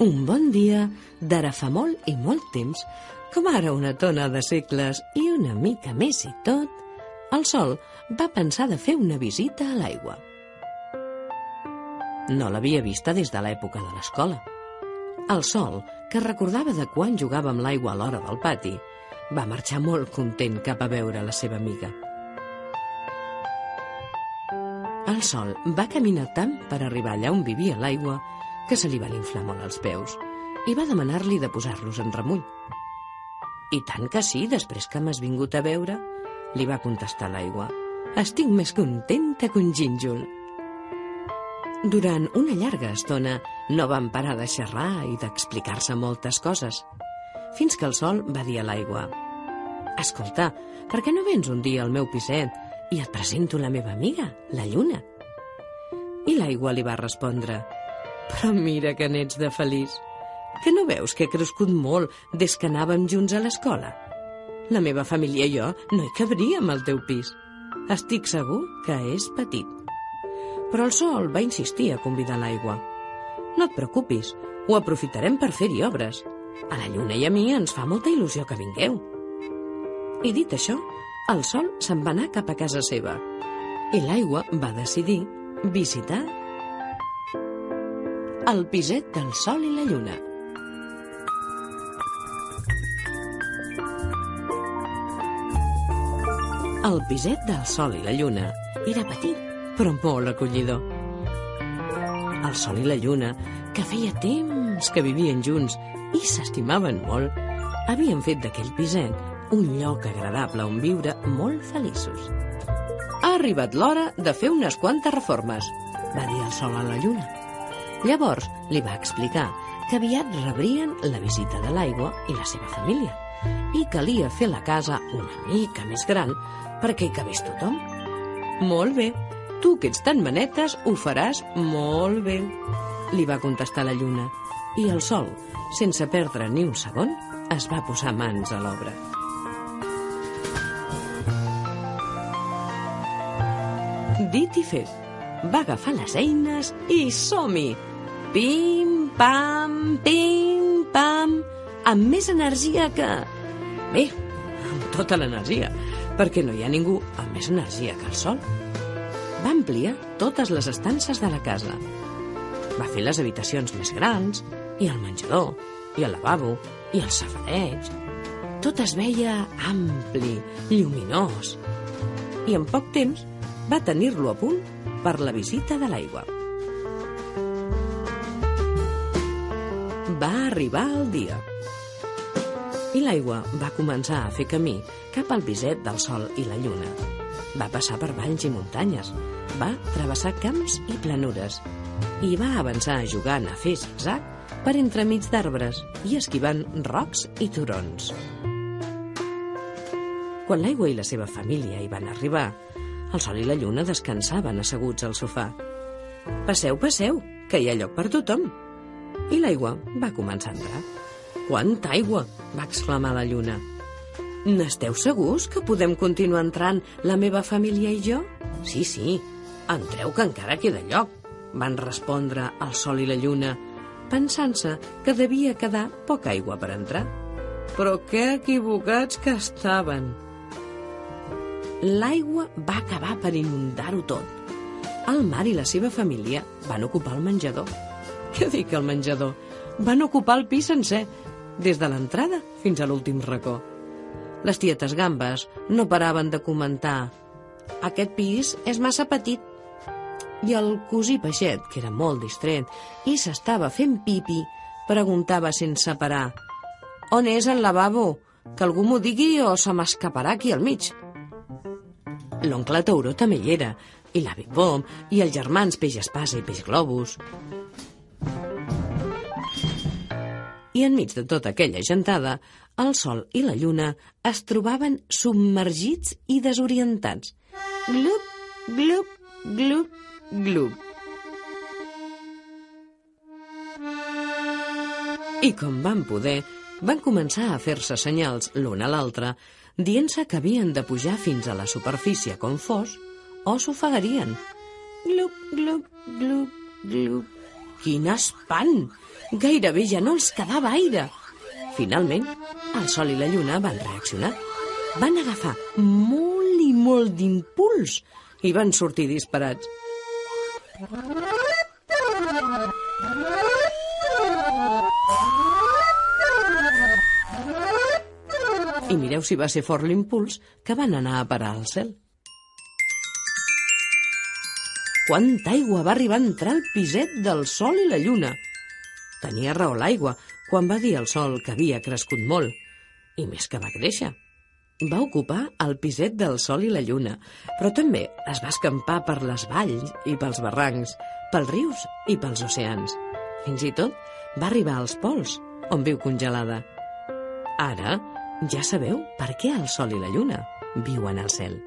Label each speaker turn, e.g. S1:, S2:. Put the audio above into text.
S1: Un bon dia, d'ara fa molt i molt temps, com ara una tona de segles i una mica més i tot, el sol va pensar de fer una visita a l'aigua. No l'havia vista des de l'època de l'escola. El sol, que recordava de quan jugava amb l'aigua a l'hora del pati, va marxar molt content cap a veure la seva amiga. El sol va caminar tant per arribar allà on vivia l'aigua que se li van inflar molt els peus i va demanar-li de posar-los en remull. I tant que sí, després que m'has vingut a veure, li va contestar l'aigua. Estic més contenta que un gínjol. Durant una llarga estona no van parar de xerrar i d'explicar-se moltes coses, fins que el sol va dir a l'aigua «Escolta, per què no vens un dia al meu piset i et presento la meva amiga, la lluna?» I l'aigua li va respondre «Però mira que n'ets de feliç, que no veus que he crescut molt des que anàvem junts a l'escola? La meva família i jo no hi cabríem al teu pis. Estic segur que és petit. Però el sol va insistir a convidar l'aigua. No et preocupis, ho aprofitarem per fer-hi obres. A la lluna i a mi ens fa molta il·lusió que vingueu. I dit això, el sol se'n va anar cap a casa seva. I l'aigua va decidir visitar el piset del sol i la lluna. El piset del sol i la lluna era petit, però molt acollidor. El sol i la lluna, que feia temps que vivien junts i s'estimaven molt, havien fet d'aquell piset un lloc agradable on viure molt feliços. Ha arribat l'hora de fer unes quantes reformes, va dir el sol a la lluna. Llavors li va explicar que aviat rebrien la visita de l'aigua i la seva família i calia fer la casa una mica més gran perquè hi cabés tothom. Molt bé, tu que ets tan manetes ho faràs molt bé, li va contestar la lluna. I el sol, sense perdre ni un segon, es va posar mans a l'obra. Dit i fet, va agafar les eines i som-hi! Pim, pam, pim, pam, amb més energia que... Bé, amb tota l'energia, perquè no hi ha ningú amb més energia que el sol. Va ampliar totes les estances de la casa. Va fer les habitacions més grans, i el menjador, i el lavabo, i el safareig. Tot es veia ampli, lluminós. I en poc temps va tenir-lo a punt per la visita de l'aigua. Va arribar el dia. I l'aigua va començar a fer camí cap al biset del sol i la lluna. Va passar per valls i muntanyes, va travessar camps i planures i va avançar jugant a fer zigzag per entremig d'arbres i esquivant rocs i turons. Quan l'aigua i la seva família hi van arribar, el sol i la lluna descansaven asseguts al sofà. Passeu, passeu, que hi ha lloc per tothom. I l'aigua va començar a entrar. Quanta aigua! va exclamar la lluna. N'esteu segurs que podem continuar entrant la meva família i jo? Sí, sí, entreu que encara queda lloc, van respondre el sol i la lluna, pensant-se que devia quedar poca aigua per entrar. Però que equivocats que estaven! L'aigua va acabar per inundar-ho tot. El mar i la seva família van ocupar el menjador. Què dic el menjador? Van ocupar el pis sencer, des de l'entrada fins a l'últim racó. Les tietes gambes no paraven de comentar «Aquest pis és massa petit». I el cosí peixet, que era molt distret i s'estava fent pipi, preguntava sense parar «On és el lavabo? Que algú m'ho digui o se m'escaparà aquí al mig». L'oncle Tauró també hi era, i l'avi Pom, i els germans Peix Espasa i Peix Globus. I enmig de tota aquella gentada, el sol i la lluna es trobaven submergits i desorientats. Glup, glup, glup, glup. I com van poder, van començar a fer-se senyals l'un a l'altre, dient-se que havien de pujar fins a la superfície com fos, o s'ofegarien. Glup, glup, glup, glup. Quin espant! Gairebé ja no els quedava aire. Finalment, el sol i la lluna van reaccionar. Van agafar molt i molt d'impuls i van sortir disparats. I mireu si va ser fort l'impuls que van anar a parar al cel. Quanta aigua va arribar a entrar al piset del sol i la lluna. Tenia raó l'aigua quan va dir al sol que havia crescut molt, i més que va créixer. Va ocupar el piset del sol i la lluna, però també es va escampar per les valls i pels barrancs, pels rius i pels oceans. Fins i tot va arribar als pols, on viu congelada. Ara ja sabeu per què el sol i la lluna viuen al cel.